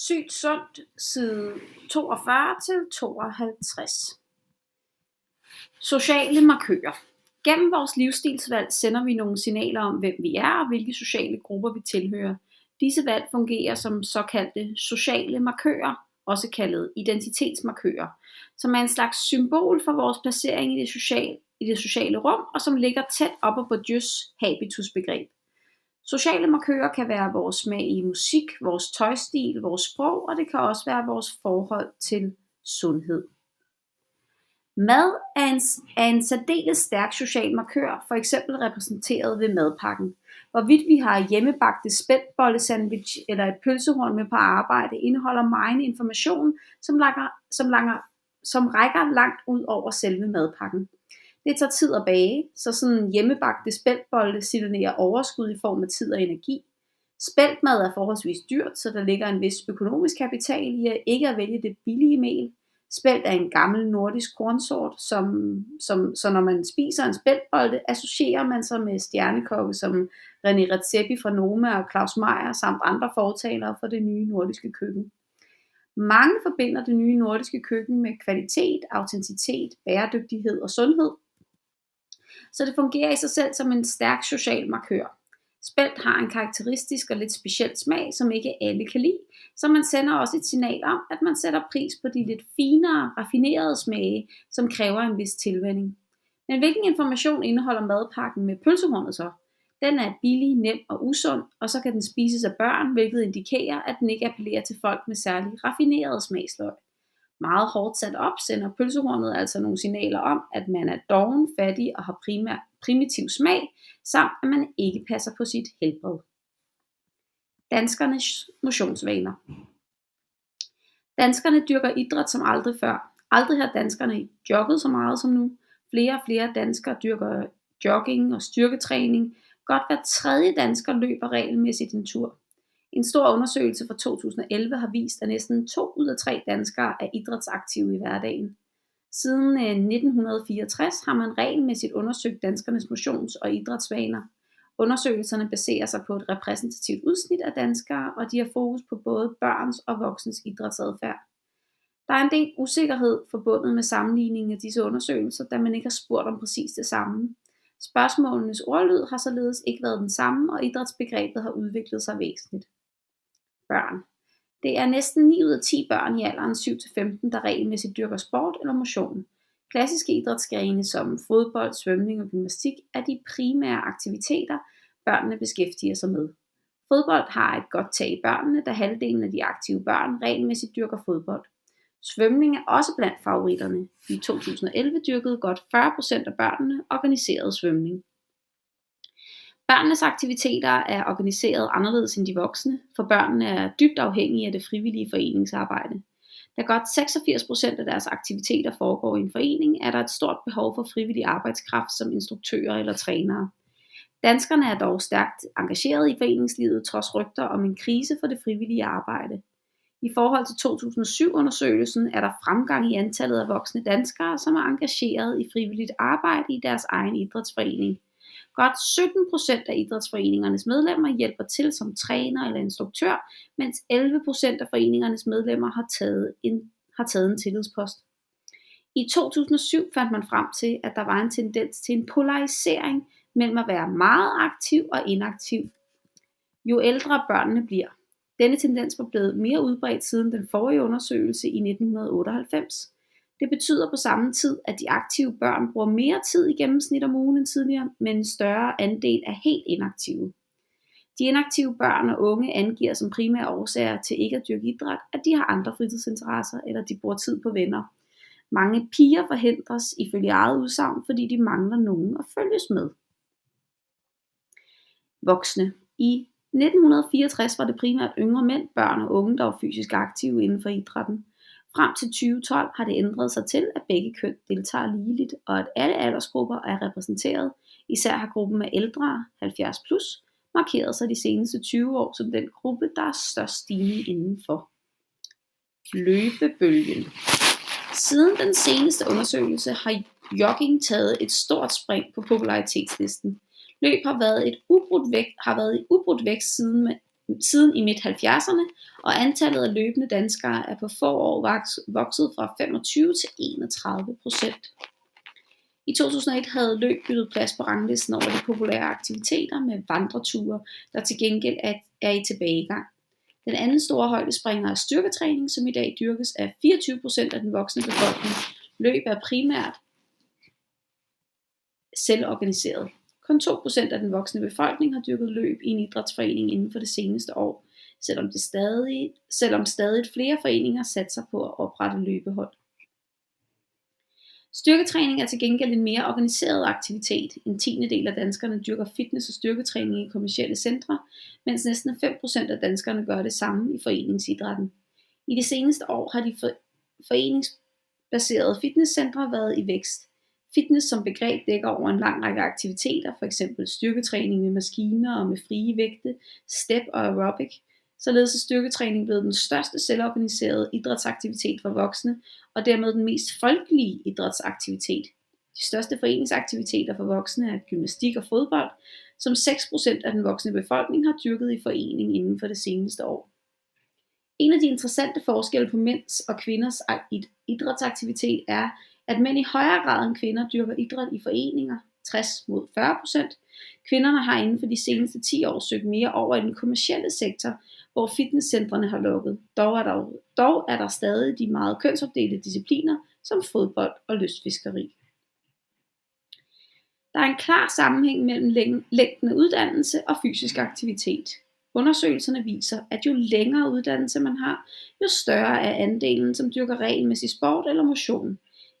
Sygt sundt, side 42 til 52. Sociale markører. Gennem vores livsstilsvalg sender vi nogle signaler om, hvem vi er og hvilke sociale grupper vi tilhører. Disse valg fungerer som såkaldte sociale markører, også kaldet identitetsmarkører, som er en slags symbol for vores placering i det sociale, i det sociale rum, og som ligger tæt op på Djøs habitusbegreb. Sociale markører kan være vores smag i musik, vores tøjstil, vores sprog, og det kan også være vores forhold til sundhed. Mad er en, er en særdeles stærk social markør, for eksempel repræsenteret ved madpakken. Hvorvidt vi har hjemmebagte spætbollesandwich eller et pølsehorn med på arbejde, indeholder meget information, som, langer, som, langer, som rækker langt ud over selve madpakken. Det tager tid at bage, så sådan hjemmebagte spæltbolde signalerer overskud i form af tid og energi. Spæltmad er forholdsvis dyrt, så der ligger en vis økonomisk kapital i at ikke at vælge det billige mel. Spelt er en gammel nordisk kornsort, som, som, så når man spiser en spæltbolde, associerer man sig med stjernekokke som René Redzepi fra Noma og Claus Meier samt andre fortalere for det nye nordiske køkken. Mange forbinder det nye nordiske køkken med kvalitet, autenticitet, bæredygtighed og sundhed, så det fungerer i sig selv som en stærk social markør. Spelt har en karakteristisk og lidt speciel smag, som ikke alle kan lide, så man sender også et signal om, at man sætter pris på de lidt finere, raffinerede smage, som kræver en vis tilvænding. Men hvilken information indeholder madpakken med pølsehornet så? Den er billig, nem og usund, og så kan den spises af børn, hvilket indikerer, at den ikke appellerer til folk med særlig raffineret smagsløg meget hårdt sat op, sender pølsehornet altså nogle signaler om, at man er doven, fattig og har primær, primitiv smag, samt at man ikke passer på sit helbred. Danskernes motionsvaner. Danskerne dyrker idræt som aldrig før. Aldrig har danskerne jogget så meget som nu. Flere og flere danskere dyrker jogging og styrketræning. Godt hver tredje dansker løber regelmæssigt en tur. En stor undersøgelse fra 2011 har vist, at næsten 2 ud af 3 danskere er idrætsaktive i hverdagen. Siden øh, 1964 har man regelmæssigt undersøgt danskernes motions- og idrætsvaner. Undersøgelserne baserer sig på et repræsentativt udsnit af danskere, og de har fokus på både børns og voksens idrætsadfærd. Der er en del usikkerhed forbundet med sammenligningen af disse undersøgelser, da man ikke har spurgt om præcis det samme. Spørgsmålenes ordlyd har således ikke været den samme, og idrætsbegrebet har udviklet sig væsentligt børn. Det er næsten 9 ud af 10 børn i alderen 7-15, der regelmæssigt dyrker sport eller motion. Klassiske idrætsgrene som fodbold, svømning og gymnastik er de primære aktiviteter, børnene beskæftiger sig med. Fodbold har et godt tag i børnene, da halvdelen af de aktive børn regelmæssigt dyrker fodbold. Svømning er også blandt favoritterne. I 2011 dyrkede godt 40% af børnene organiseret svømning. Børnenes aktiviteter er organiseret anderledes end de voksne, for børnene er dybt afhængige af det frivillige foreningsarbejde. Da godt 86% af deres aktiviteter foregår i en forening, er der et stort behov for frivillig arbejdskraft som instruktører eller trænere. Danskerne er dog stærkt engageret i foreningslivet trods rygter om en krise for det frivillige arbejde. I forhold til 2007-undersøgelsen er der fremgang i antallet af voksne danskere, som er engageret i frivilligt arbejde i deres egen idrætsforening. Godt 17% af idrætsforeningernes medlemmer hjælper til som træner eller instruktør, mens 11% af foreningernes medlemmer har taget en, har taget en tillidspost. I 2007 fandt man frem til, at der var en tendens til en polarisering mellem at være meget aktiv og inaktiv. Jo ældre børnene bliver. Denne tendens var blevet mere udbredt siden den forrige undersøgelse i 1998. Det betyder på samme tid, at de aktive børn bruger mere tid i gennemsnit om ugen end tidligere, men en større andel er helt inaktive. De inaktive børn og unge angiver som primære årsager til ikke at dyrke idræt, at de har andre fritidsinteresser, eller de bruger tid på venner. Mange piger forhindres ifølge eget udsagn, fordi de mangler nogen at følges med. Voksne. I 1964 var det primært yngre mænd, børn og unge, der var fysisk aktive inden for idrætten. Frem til 2012 har det ændret sig til, at begge køn deltager ligeligt, og at alle aldersgrupper er repræsenteret. Især har gruppen af ældre, 70 plus, markeret sig de seneste 20 år som den gruppe, der er størst stigning indenfor. Løbebølgen. Siden den seneste undersøgelse har jogging taget et stort spring på popularitetslisten. Løb har været, et ubrudt væk, har været i ubrudt vækst siden siden i midt-70'erne, og antallet af løbende danskere er på få år vokset fra 25 til 31 procent. I 2001 havde løb byttet plads på ranglisten over de populære aktiviteter med vandreture, der til gengæld er i tilbagegang. Den anden store højdespringer er styrketræning, som i dag dyrkes af 24% af den voksne befolkning. Løb er primært selvorganiseret. Kun 2% af den voksne befolkning har dyrket løb i en idrætsforening inden for det seneste år, selvom, det stadig, selvom stadig flere foreninger satser på at oprette løbehold. Styrketræning er til gengæld en mere organiseret aktivitet. En tiende del af danskerne dyrker fitness og styrketræning i kommersielle centre, mens næsten 5% af danskerne gør det samme i foreningsidrætten. I de seneste år har de foreningsbaserede fitnesscentre været i vækst. Fitness som begreb dækker over en lang række aktiviteter, f.eks. styrketræning med maskiner og med frie vægte, step og aerobic, Således er styrketræning blevet den største selvorganiserede idrætsaktivitet for voksne, og dermed den mest folkelige idrætsaktivitet. De største foreningsaktiviteter for voksne er gymnastik og fodbold, som 6% af den voksne befolkning har dyrket i forening inden for det seneste år. En af de interessante forskelle på mænds og kvinders idrætsaktivitet er, at mænd i højere grad end kvinder dyrker idræt i foreninger, 60 mod 40%. Kvinderne har inden for de seneste 10 år søgt mere over i den kommercielle sektor, hvor fitnesscentrene har lukket. Dog er, der, dog er der stadig de meget kønsopdelte discipliner, som fodbold og lystfiskeri. Der er en klar sammenhæng mellem længden af uddannelse og fysisk aktivitet. Undersøgelserne viser, at jo længere uddannelse man har, jo større er andelen, som dyrker regelmæssig sport eller motion.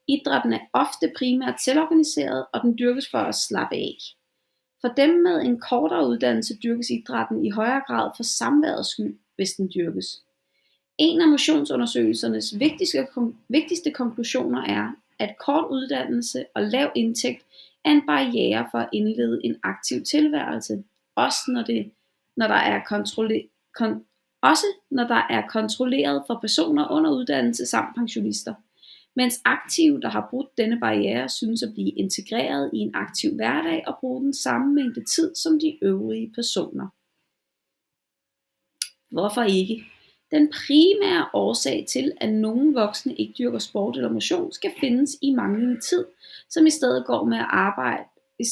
Idrætten er ofte primært selvorganiseret, og den dyrkes for at slappe af. For dem med en kortere uddannelse dyrkes idrætten i højere grad for samværets skyld, hvis den dyrkes. En af motionsundersøgelsernes vigtigste, vigtigste konklusioner er, at kort uddannelse og lav indtægt er en barriere for at indlede en aktiv tilværelse, også når, det, når der er kontrolle, kon, også når der er kontrolleret for personer under uddannelse samt pensionister mens aktive, der har brudt denne barriere, synes at blive integreret i en aktiv hverdag og bruge den samme mængde tid som de øvrige personer. Hvorfor ikke? Den primære årsag til, at nogle voksne ikke dyrker sport eller motion, skal findes i manglende tid, som i stedet går med arbejde,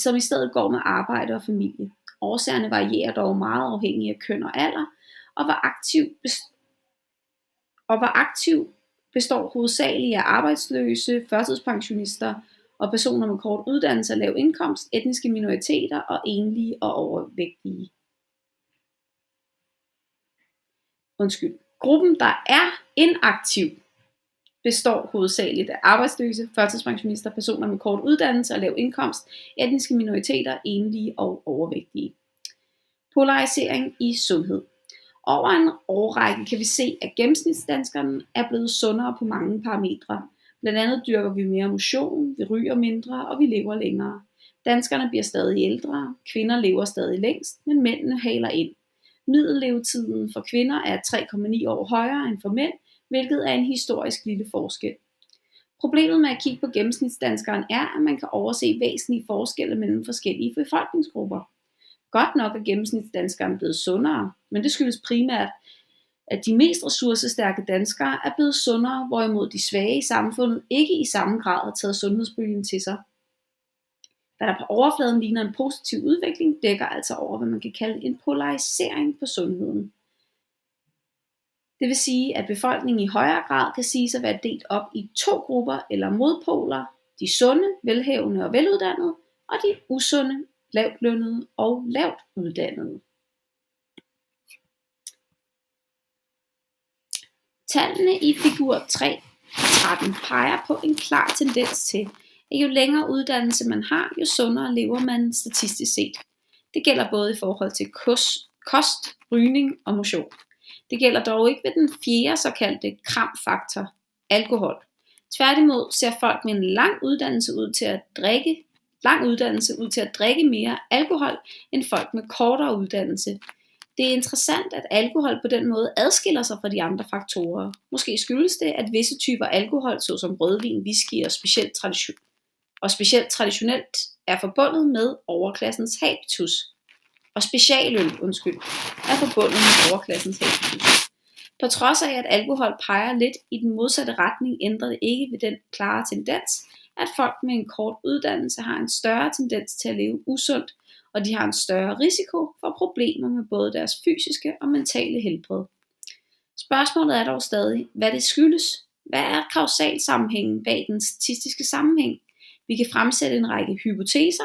som i stedet går med arbejde og familie. Årsagerne varierer dog meget afhængig af køn og alder, og hvor aktiv, og hvor aktiv består hovedsageligt af arbejdsløse, førtidspensionister og personer med kort uddannelse og lav indkomst, etniske minoriteter og enlige og overvægtige. Undskyld. Gruppen, der er inaktiv, består hovedsageligt af arbejdsløse, førtidspensionister, personer med kort uddannelse og lav indkomst, etniske minoriteter, enlige og overvægtige. Polarisering i sundhed. Over en årrække kan vi se, at gennemsnitsdanskerne er blevet sundere på mange parametre. Blandt andet dyrker vi mere motion, vi ryger mindre og vi lever længere. Danskerne bliver stadig ældre, kvinder lever stadig længst, men mændene haler ind. Middellevetiden for kvinder er 3,9 år højere end for mænd, hvilket er en historisk lille forskel. Problemet med at kigge på gennemsnitsdanskeren er, at man kan overse væsentlige forskelle mellem forskellige befolkningsgrupper. Godt nok er gennemsnitsdanskeren blevet sundere, men det skyldes primært, at de mest ressourcestærke danskere er blevet sundere, hvorimod de svage i samfundet ikke i samme grad har taget sundhedsbølgen til sig. Hvad der på overfladen ligner en positiv udvikling, dækker altså over, hvad man kan kalde en polarisering på sundheden. Det vil sige, at befolkningen i højere grad kan sige at være delt op i to grupper eller modpoler, de sunde, velhævende og veluddannede, og de usunde, lavt lønnede og lavt uddannede. Tallene i figur 3 13 peger på en klar tendens til, at jo længere uddannelse man har, jo sundere lever man statistisk set. Det gælder både i forhold til kost, kost rygning og motion. Det gælder dog ikke ved den fjerde såkaldte kramfaktor, alkohol. Tværtimod ser folk med en lang uddannelse ud til at drikke lang uddannelse ud til at drikke mere alkohol end folk med kortere uddannelse. Det er interessant, at alkohol på den måde adskiller sig fra de andre faktorer. Måske skyldes det, at visse typer alkohol, såsom rødvin, whisky og specielt, tradition, og specielt traditionelt, er forbundet med overklassens habitus. og specialøl, undskyld, er forbundet med overklassens habitus. På trods af, at alkohol peger lidt i den modsatte retning, ændrer det ikke ved den klare tendens, at folk med en kort uddannelse har en større tendens til at leve usundt, og de har en større risiko for problemer med både deres fysiske og mentale helbred. Spørgsmålet er dog stadig, hvad det skyldes. Hvad er kausal sammenhængen bag den statistiske sammenhæng? Vi kan fremsætte en række hypoteser.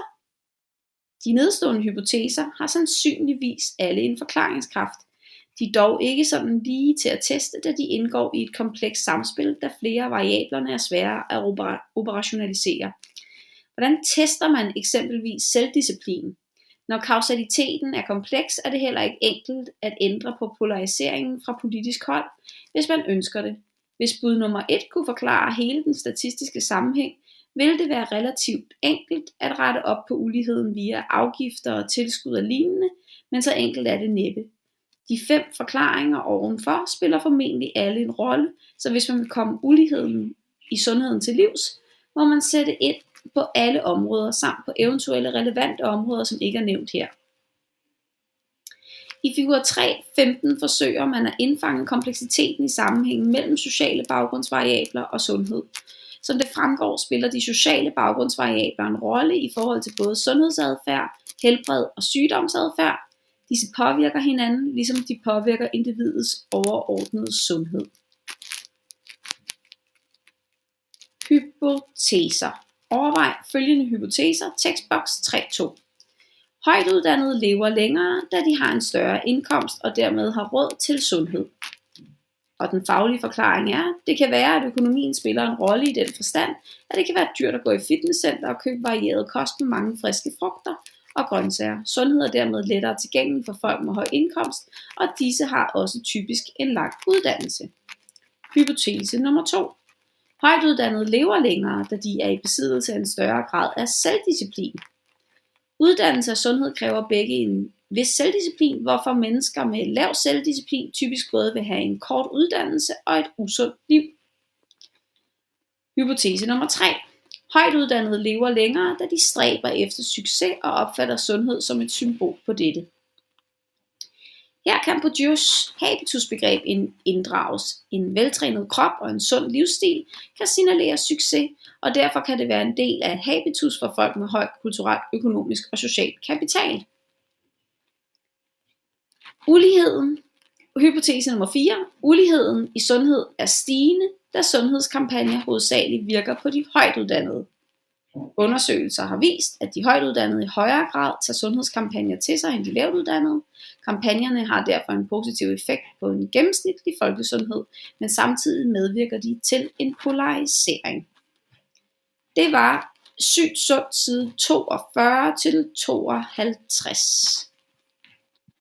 De nedstående hypoteser har sandsynligvis alle en forklaringskraft. De er dog ikke sådan lige til at teste, da de indgår i et komplekst samspil, da flere variablerne er svære at operationalisere. Hvordan tester man eksempelvis selvdisciplin? Når kausaliteten er kompleks, er det heller ikke enkelt at ændre på polariseringen fra politisk hold, hvis man ønsker det. Hvis bud nummer 1 kunne forklare hele den statistiske sammenhæng, ville det være relativt enkelt at rette op på uligheden via afgifter og tilskud og lignende, men så enkelt er det næppe. De fem forklaringer ovenfor spiller formentlig alle en rolle, så hvis man vil komme uligheden i sundheden til livs, må man sætte ind på alle områder samt på eventuelle relevante områder, som ikke er nævnt her. I figur 3.15 forsøger man at indfange kompleksiteten i sammenhængen mellem sociale baggrundsvariabler og sundhed. Som det fremgår, spiller de sociale baggrundsvariabler en rolle i forhold til både sundhedsadfærd, helbred og sygdomsadfærd. Disse påvirker hinanden, ligesom de påvirker individets overordnede sundhed. Hypoteser Overvej følgende hypoteser, tekstboks 3.2. Højtuddannede lever længere, da de har en større indkomst og dermed har råd til sundhed. Og den faglige forklaring er, det kan være, at økonomien spiller en rolle i den forstand, at det kan være dyrt at gå i fitnesscenter og købe varieret kost med mange friske frugter og grøntsager. Sundhed er dermed lettere tilgængelig for folk med høj indkomst, og disse har også typisk en lang uddannelse. Hypotese nummer 2. Højtuddannede lever længere, da de er i besiddelse af en større grad af selvdisciplin. Uddannelse og sundhed kræver begge en vis selvdisciplin, hvorfor mennesker med lav selvdisciplin typisk både vil have en kort uddannelse og et usundt liv. Hypotese nummer 3. Højtuddannede lever længere, da de stræber efter succes og opfatter sundhed som et symbol på dette. Her kan Bourdieu's habitusbegreb inddrages. En veltrænet krop og en sund livsstil kan signalere succes, og derfor kan det være en del af habitus for folk med høj kulturel, økonomisk og social kapital. Uligheden. Hypotese nummer 4. Uligheden i sundhed er stigende, da sundhedskampagner hovedsageligt virker på de højtuddannede. Undersøgelser har vist, at de højtuddannede i højere grad tager sundhedskampagner til sig end de lavtuddannede. Kampagnerne har derfor en positiv effekt på en gennemsnitlig folkesundhed, men samtidig medvirker de til en polarisering. Det var sygt sundt side 42 til 52.